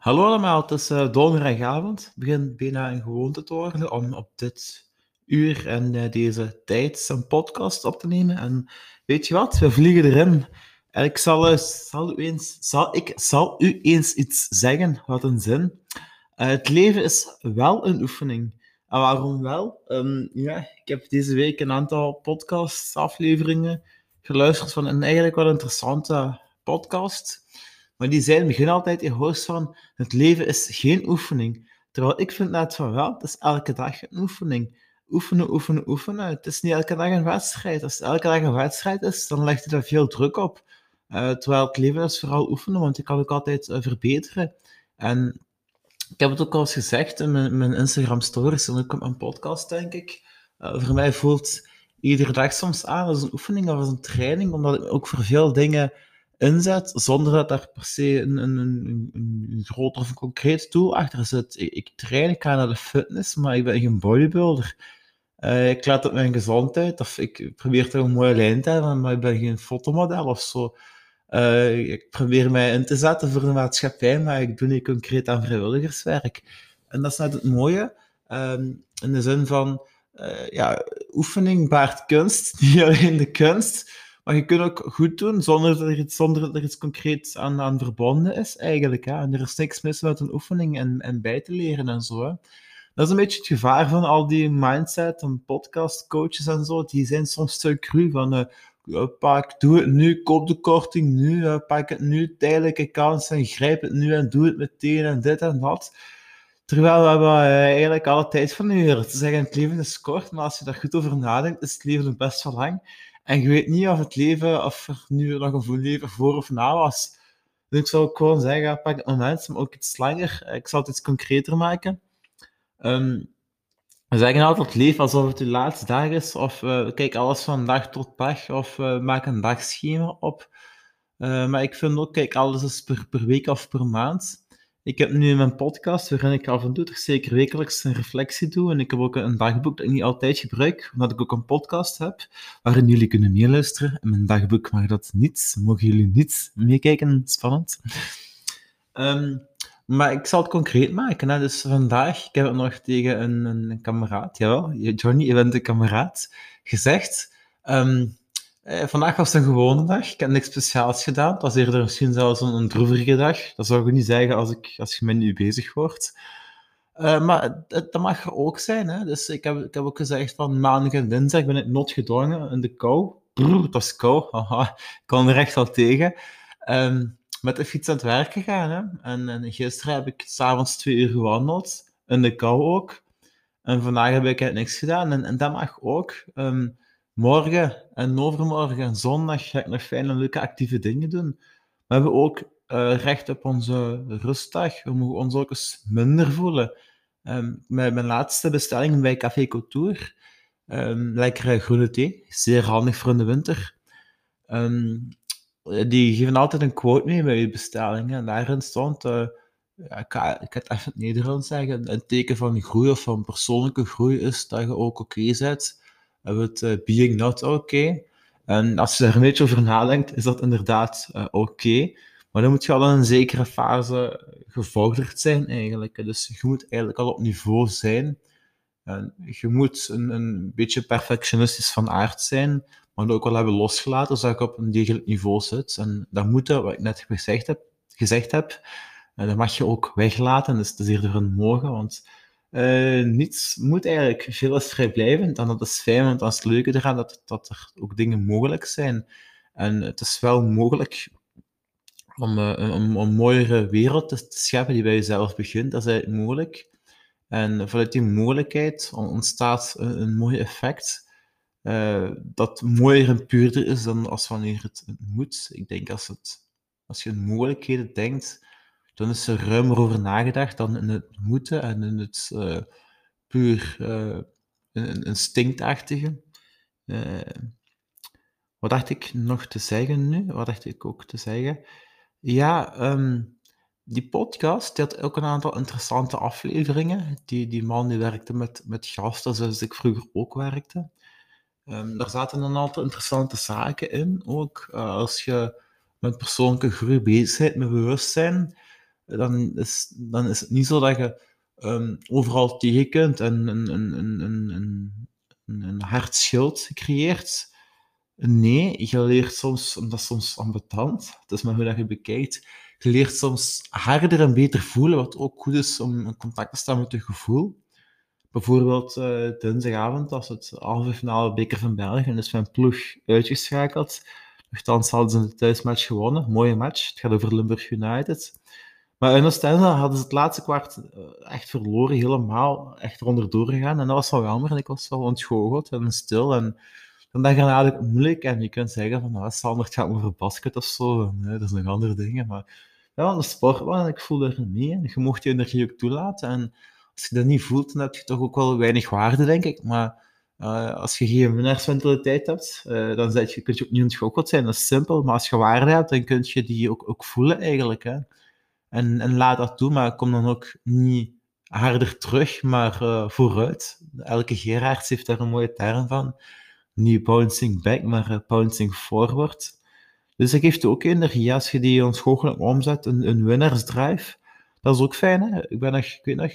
Hallo allemaal, het is uh, donderdagavond. Het begint bijna een gewoonte te worden om op dit uur en uh, deze tijd een podcast op te nemen. En weet je wat, we vliegen erin. En ik zal, uh, zal, u, eens, zal, ik zal u eens iets zeggen, wat een zin. het leven is wel een oefening. En waarom wel? Um, ja, ik heb deze week een aantal podcast-afleveringen geluisterd van een eigenlijk wel interessante podcast. Maar die zijn begin altijd in hoogst van, het leven is geen oefening. Terwijl ik vind net van wel, het is elke dag een oefening. Oefenen, oefenen, oefenen. Het is niet elke dag een wedstrijd. Als elke dag een wedstrijd is, dan legt het er veel druk op. Uh, terwijl het leven is vooral oefenen, want je kan ook altijd uh, verbeteren. En ik heb het ook al eens gezegd in mijn, Instagram stories en ook op mijn podcast, denk ik. Uh, voor mij voelt iedere dag soms aan als een oefening of als een training, omdat ik ook voor veel dingen inzet, zonder dat daar per se een, een, een, een groter of een concreet doel achter zit. Ik, train, ik ga naar de fitness, maar ik ben geen bodybuilder. Uh, ik let op mijn gezondheid, of ik probeer toch een mooie lijn te hebben, maar ik ben geen fotomodel of zo. Uh, ik probeer mij in te zetten voor de maatschappij, maar ik doe niet concreet aan vrijwilligerswerk. En dat is net het mooie, um, in de zin van, uh, ja, oefening baart kunst, niet alleen de kunst, maar je kunt ook goed doen zonder dat er iets, zonder dat concreets aan, aan verbonden is, eigenlijk. Hè. En er is niks mis met een oefening en, en bij te leren en zo. Dat is een beetje het gevaar van al die mindset en podcastcoaches en zo. Die zijn soms te cru van... Uh, pak, doe het nu, koop de korting nu, uh, pak het nu, tijdelijke kans en grijp het nu en doe het meteen en dit en dat. Terwijl we hebben uh, eigenlijk alle tijd van nu te zeggen, het leven is kort, maar als je daar goed over nadenkt, is het leven best wel lang. En je weet niet of het leven, of er nu nog een voel leven voor of na was. Dus ik zou ook gewoon zeggen, pak het moment, maar ook iets langer. Ik zal het iets concreter maken. Um, we zeggen altijd, leef alsof het je laatste dag is, of uh, kijk alles van dag tot dag, of uh, maak een dagschema op. Maar ik vind ook, kijk alles per, per week of per maand. Ik heb nu in mijn podcast, waarin ik af en toe zeker wekelijks een reflectie doe. En ik heb ook een dagboek dat ik niet altijd gebruik, omdat ik ook een podcast heb, waarin jullie kunnen meeluisteren. In mijn dagboek mag dat niet, mogen jullie niet meekijken, spannend. Um, maar ik zal het concreet maken. Hè. Dus vandaag, ik heb het nog tegen een, een kameraad, jawel, Johnny, je bent een kameraad, gezegd... Um, eh, vandaag was een gewone dag. Ik heb niks speciaals gedaan. Het was eerder misschien zelfs een, een droevige dag. Dat zou ik niet zeggen als, ik, als je met nu bezig wordt. Uh, maar dat mag er ook zijn. Hè? Dus ik heb, ik heb ook gezegd van maandag en dinsdag ben ik noodgedwongen in de kou. Dat is kou. Haha, ik kan er echt wel tegen. Um, met de fiets aan het werken gaan. Hè? En, en gisteren heb ik s'avonds twee uur gewandeld. In de kou ook. En vandaag heb ik niks gedaan. En, dat mag ook. Um, Morgen en overmorgen en zondag ga ik nog fijne, leuke, actieve dingen doen. We hebben ook uh, recht op onze rustdag. We mogen ons ook eens minder voelen. Met mijn laatste bestelling bij Café Couture. Um, lekkere groene thee. Zeer handig voor in de winter. Um, die geven altijd een quote mee bij je bestelling. En daarin stond... Ga, ik ga het even in het Nederlands zeggen. Een teken van groei of van persoonlijke groei is dat je ook oké okay bent hebben we het uh, being not okay. En als je er een beetje over nadenkt, is dat inderdaad uh, oké. Maar dan moet je al in een zekere fase gevorderd zijn, eigenlijk. Dus je moet eigenlijk al op niveau zijn. En je moet een, een beetje perfectionistisch van aard zijn, maar ook wel hebben losgelaten, zodat je op een degelijk niveau zit. En dat moet, wat ik net gezegd heb, gezegd heb dat mag je ook weglaten. Dus het is eerder een mogen, want uh, niets moet eigenlijk. Veel is vrijblijvend en dat is fijn, want dat is het leuke eraan dat, dat er ook dingen mogelijk zijn. En het is wel mogelijk om, een mooiere wereld te scheppen die bij jezelf begint. Dat is eigenlijk mogelijk. En vanuit die mogelijkheid ontstaat een, mooi effect. Uh, dat mooier en puurder is dan als wanneer het moet. Ik denk als, het, als je in mogelijkheden denkt, dan is er ruimer over nagedacht dan in het moeten en in het uh, puur uh, een instinktachtige. Uh, wat dacht ik nog te zeggen nu? Wat dacht ik ook te zeggen? Ja, um, die podcast had ook een aantal interessante afleveringen. Die, die man die werkte met, met gasten zoals ik vroeger ook werkte. Um, daar zaten een aantal interessante zaken in. Ook als je met persoonlijke groei bezig bent, met bewustzijn, dan is, dan is het niet zo dat je um, overal tegen kunt en een, een, een, een, een, een hard schild creëert. Nee, je leert soms, dat is soms ambetant, het is maar hoe dat je bekijkt, je leert soms harder en beter voelen, wat ook goed is om in contact te staan met je gevoel. Bijvoorbeeld uh, dinsdagavond, als het halve finale Beker van België en is mijn ploeg uitgeschakeld. Nochtans hadden ze de thuismatch gewonnen, mooie match. Het gaat over Limburg United. Maar in Oostende hadden ze het laatste kwart eh, echt verloren, helemaal echt eronder doorgegaan. En dat was wel jammer en ik was wel ontgoocheld en stil. En dan denk je eigenlijk moeilijk en je kunt zeggen van, nou, Sander, het gaat over basket of zo. Nee, dat is nog andere dingen. Maar ja, de sport, man, ik voel er mee. En je mocht je energie ook toelaten. En als je dat niet voelt, dan heb je toch ook wel weinig waarde, denk ik. Maar uh, als je geen winnaarsmentaliteit hebt, uh, dan je, kun je ook niet ontgoocheld zijn. Dat is simpel. Maar als je waarde hebt, dan kun je die ook, ook voelen eigenlijk. Hè. En, en laat dat toe, maar kom dan ook niet harder terug, maar uh, vooruit. Elke Gerards heeft daar een mooie term van. Niet bouncing back, maar uh, bouncing forward. Dus dat geeft ook energie als je die ontgoocheling omzet, een, een winnaarsdrive. Dat is ook fijn, hè? Ik ben nog, ik weet nog,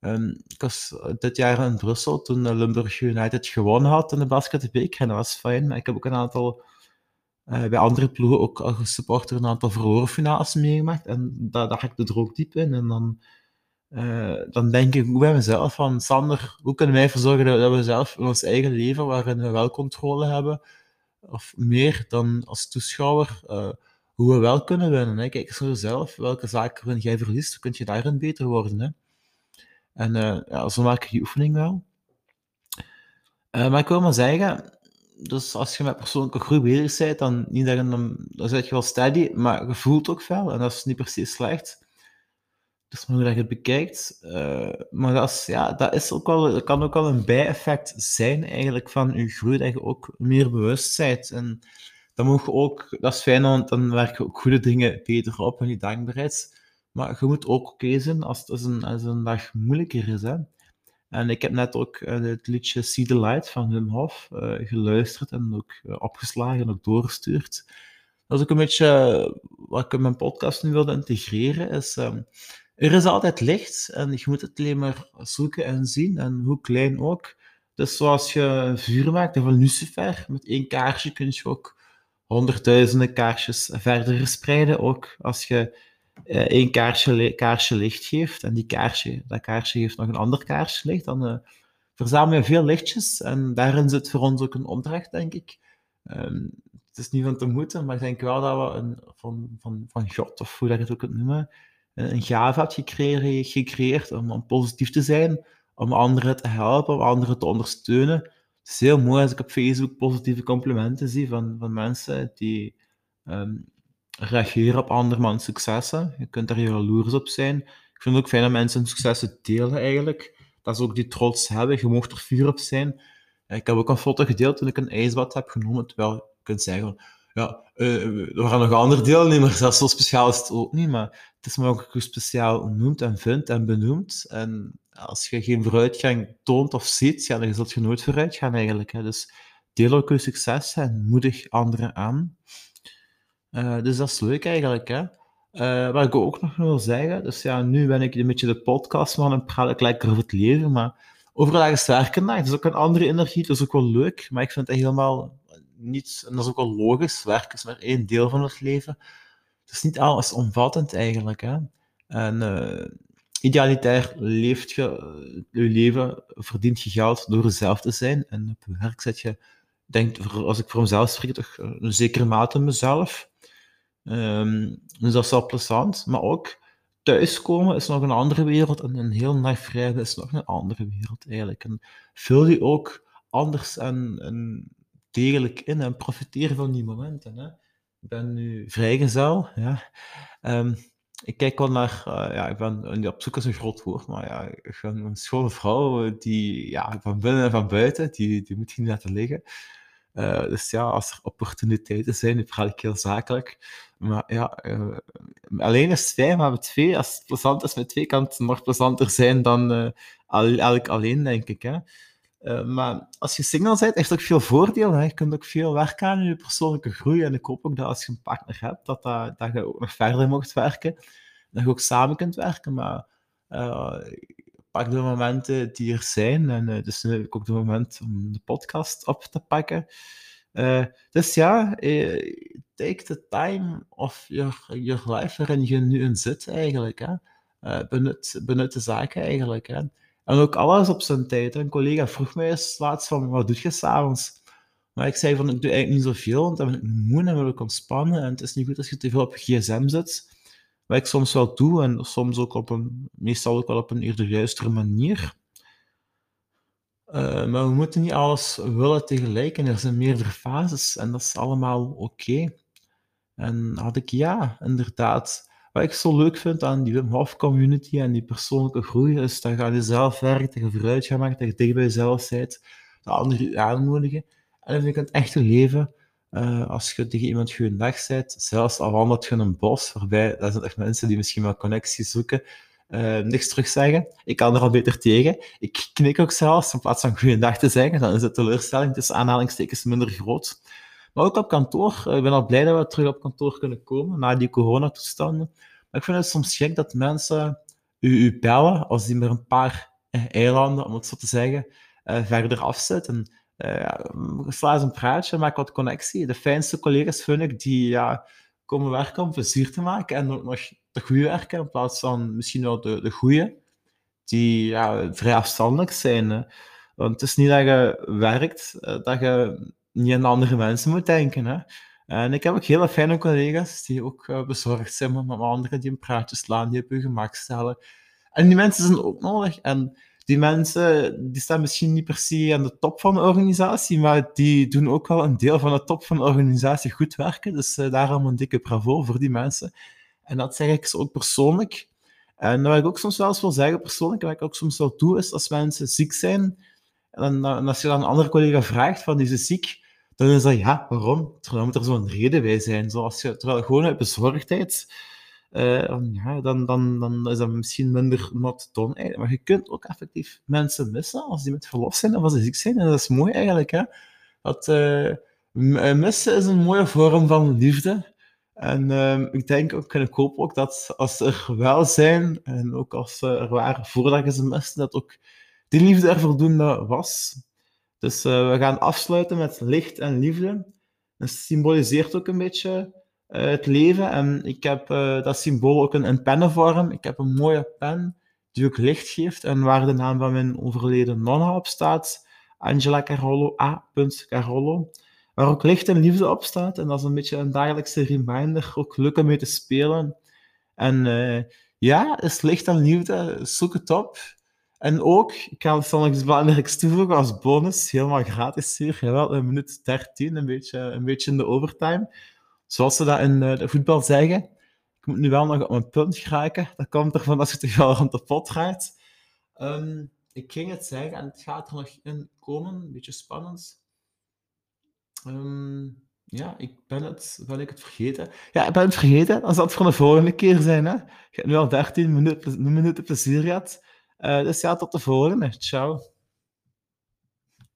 um, ik was dit jaar in Brussel toen Limburg United gewonnen had in de basketbeker en dat was fijn, maar ik heb ook een aantal uh, bij andere ploegen ook als supporter een aantal verloren finales meegemaakt. En daar, daar ik er ook diep in. En dan, uh, dan denk ik ook bij mezelf van, Sander, hoe kunnen wij ervoor zorgen dat, we zelf in ons eigen leven, waarin we wel controle hebben, of meer dan als toeschouwer, uh, hoe we wel kunnen winnen. Hè? Kijk eens naar jezelf, welke zaken jij verliest, kun je daarin beter worden. Hè? En ja, zo maak ik die oefening wel. maar ik wil maar zeggen, dus als je met persoonlijke groei bezig bent, dan, niet dat dan, dan je wel steady, maar je voelt ook veel en dat is niet precies slecht. Dus hoe dat je het bekijkt. Uh, maar dat, ja, dat, is ook wel, dat kan ook wel een bijeffect zijn eigenlijk van je groei, dat je ook meer bewust bent. En moet je ook, dat is fijn, want dan werken ook goede dingen beter op en die dankbaarheid. Maar je moet ook oké zijn als het een, als een dag moeilijker is. Hè. En ik heb net ook uh, het liedje See the Light van Wim Hof uh, geluisterd en ook uh, opgeslagen en ook doorgestuurd. Dat is ook een beetje wat ik in mijn podcast nu wilde integreren. Is, um, er is altijd licht en je moet het alleen maar zoeken en zien. En hoe klein ook. Dus zoals je vuur maakt van lucifer, met één kaarsje kun je ook honderdduizenden kaarsjes verder verspreiden. Ook als je één kaarsje, kaarsje licht geeft en die kaarsje, dat kaarsje geeft nog een ander kaarsje licht, dan uh, verzamel je veel lichtjes. En daarin zit voor ons ook een opdracht, denk ik. Um, het is niet van te moeten, maar ik denk wel dat we een, van, van, van God, of hoe dat je het ook kunt noemen, een gave hebt gecreëerd, gecreëerd om, positief te zijn, om anderen te helpen, om anderen te ondersteunen. Het is heel mooi als ik op Facebook positieve complimenten zie van, van mensen die um, reageren op andermans successen. Je kunt daar jaloers op zijn. Ik vind het ook fijn dat mensen hun successen delen eigenlijk. Dat ze ook die trots hebben. Je mocht er vuur op zijn. Ik heb ook een foto gedeeld toen ik een ijsbad heb genomen. Terwijl je kunt zeggen, ja, uh, er waren nog andere deelnemers. Dat zo speciaal is het ook niet. Maar het is maar ook speciaal noemt en vindt en benoemd. En als je geen vooruitgang toont of ziet, ja, dan zult je nooit vooruit gaan eigenlijk. Hè. Dus deel ook je succes en moedig anderen aan. Uh, dus dat is leuk eigenlijk, hè. Uh, wat ik ook nog wil zeggen, dus ja, nu ben ik een beetje de podcast man en praat ik lekker over het leven, maar overdag is werken, dat is ook een andere energie, dat is ook wel leuk, maar ik vind het helemaal niet, en dat is ook wel logisch, werk is maar één deel van het leven. Het is niet alles omvattend eigenlijk, hè. En uh, idealitair leeft je, je leven, verdient je geld door jezelf te zijn, en op werk zet je, denk, als ik voor mezelf spreek, toch een zekere mate mezelf. Um, dus dat is wel plezant. Maar ook thuiskomen is nog een andere wereld. En een heel nacht vrij is nog een andere wereld eigenlijk. En vul je ook anders en, en degelijk in en profiteer van die momenten. Hè. Ik ben nu vrijgezel. Ja. Um, ik kijk wel naar, uh, ja, ik ben op zoek is een groot woord, maar ja, ik een schone vrouw die, ja, van binnen en van buiten, die, die moet je niet laten liggen. Uh, dus ja, als er opportuniteiten zijn, nu praat ik heel zakelijk. Maar ja, uh, alleen is fijn, maar met twee, als het plezant is met twee, kan het nog plezanter zijn dan elk alleen, denk ik. Hè. Maar als je single bent, heeft ook veel voordelen. Hè. Je kunt ook veel werken aan je persoonlijke groei. En ik hoop ook dat als je een partner hebt, dat, dat, dat je ook nog verder mocht werken. dat je ook samen kunt werken, maar uh, pak de momenten die er zijn. En uh, dus nu heb ik ook de moment om de podcast op te pakken. Dus ja, take the time of your, your life waarin je nu in zit eigenlijk. Hè. benut, benut de zaken eigenlijk. Hè. En ook alles op zijn tijd. Een collega vroeg mij eens laatst van, wat doe je s'avonds? Maar ik zei van, ik doe eigenlijk niet zoveel, want dan ben ik moe en wil ik ontspannen. En het is niet goed als je te veel op je gsm zit. Wat ik soms wel doe, en soms ook op een, meestal ook wel op een eerder juistere manier. Uh, maar we moeten niet alles willen tegelijk en er zijn meerdere fases en dat is allemaal oké. En had ik ja, inderdaad. Wat ik zo leuk vind aan die Wim Hof community en die persoonlijke groei is dat je jezelf werkt, dat je vooruit gaat maken, dat je dicht bij jezelf bent, dat anderen je aanmoedigen. En dat vind ik het echte leven uh, als je tegen iemand goed dag zet, zelfs al wandelt je een bos, waarbij dat zijn echt mensen die misschien wel connecties zoeken, uh, niks terug zeggen. Ik kan er al beter tegen. Ik knik ook zelfs, in plaats van goeiedag te zeggen, dan is de teleurstelling tussen aanhalingstekens minder groot. Maar ook op kantoor, uh, ik ben al blij dat we terug op kantoor kunnen komen, na die coronatoestanden. Maar ik vind het soms gek dat mensen u, u bellen, als die maar een paar eilanden, om het zo te zeggen, verder afzetten uh, sla eens een praatje, maak wat connectie. De fijnste collega's vind ik die ja, komen werken om plezier te maken en ook nog de goede werken in plaats van misschien wel de, de goede, die ja, vrij afstandelijk zijn. Hè. Want het is niet dat je werkt, eh, dat je niet aan andere mensen moet denken. Hè. En ik heb ook hele fijne collega's die ook uh, bezorgd zijn met anderen die een praatje slaan, die op je gemak stellen. En die mensen zijn ook nodig. En die mensen die staan misschien niet per se aan de top van de organisatie, maar die doen ook wel een deel van de top van de organisatie goed werken. Dus uh, daarom een dikke bravo voor die mensen. En dat zeg ik ook persoonlijk. En wat ik ook soms wel eens wil zeggen persoonlijk, wat ik ook soms wel doe, is als mensen ziek zijn, en, en als je dan een andere collega vraagt van, is ze ziek? Dan is dat, ja, waarom? Terwijl moet er zo'n reden bij zijn. Zoals je, terwijl gewoon uit bezorgdheid uh, ja, dan, dan, dan is dat misschien minder not done. Maar je kunt ook effectief mensen missen als die met verlof zijn of als ze ziek zijn. En dat is mooi eigenlijk. Hè? Dat, uh, missen is een mooie vorm van liefde. En uh, ik denk ook, en ik hoop ook dat als er wel zijn, en ook als er waren voordat je ze miste, dat ook die liefde er voldoende was. Dus we gaan afsluiten met licht en liefde. Dat symboliseert ook een beetje uh, het leven. En ik heb uh, dat symbool ook in, in pennenvorm. Ik heb een mooie pen die ook licht geeft en waar de naam van mijn overleden nonna op staat. Angela Carollo, A. Carollo. Waar ook licht en liefde op staat. En dat is een beetje een dagelijkse reminder. Ook leuk mee te spelen. En ja, is licht en liefde. Zoek het op. En ook, ik ga het nog iets belangrijks toevoegen als bonus, helemaal gratis hier. Jawel, een minuut 13, een beetje, een beetje in de overtime zoals ze dat in uh, de voetbal zeggen. Ik moet nu wel nog op mijn punt geraken. Dat komt ervan als je te wel rond de pot gaat. Um, ik ging het zeggen en het gaat er nog in komen. Een beetje spannend. Um, ja, ik ben het, ben ik het vergeten? Ja, ik ben het vergeten. Dan zal het voor de volgende keer zijn. Hè? Je hebt nu al 13 minuten, minuten plezier gehad. Uh, dus ja, tot de volgende. Ciao.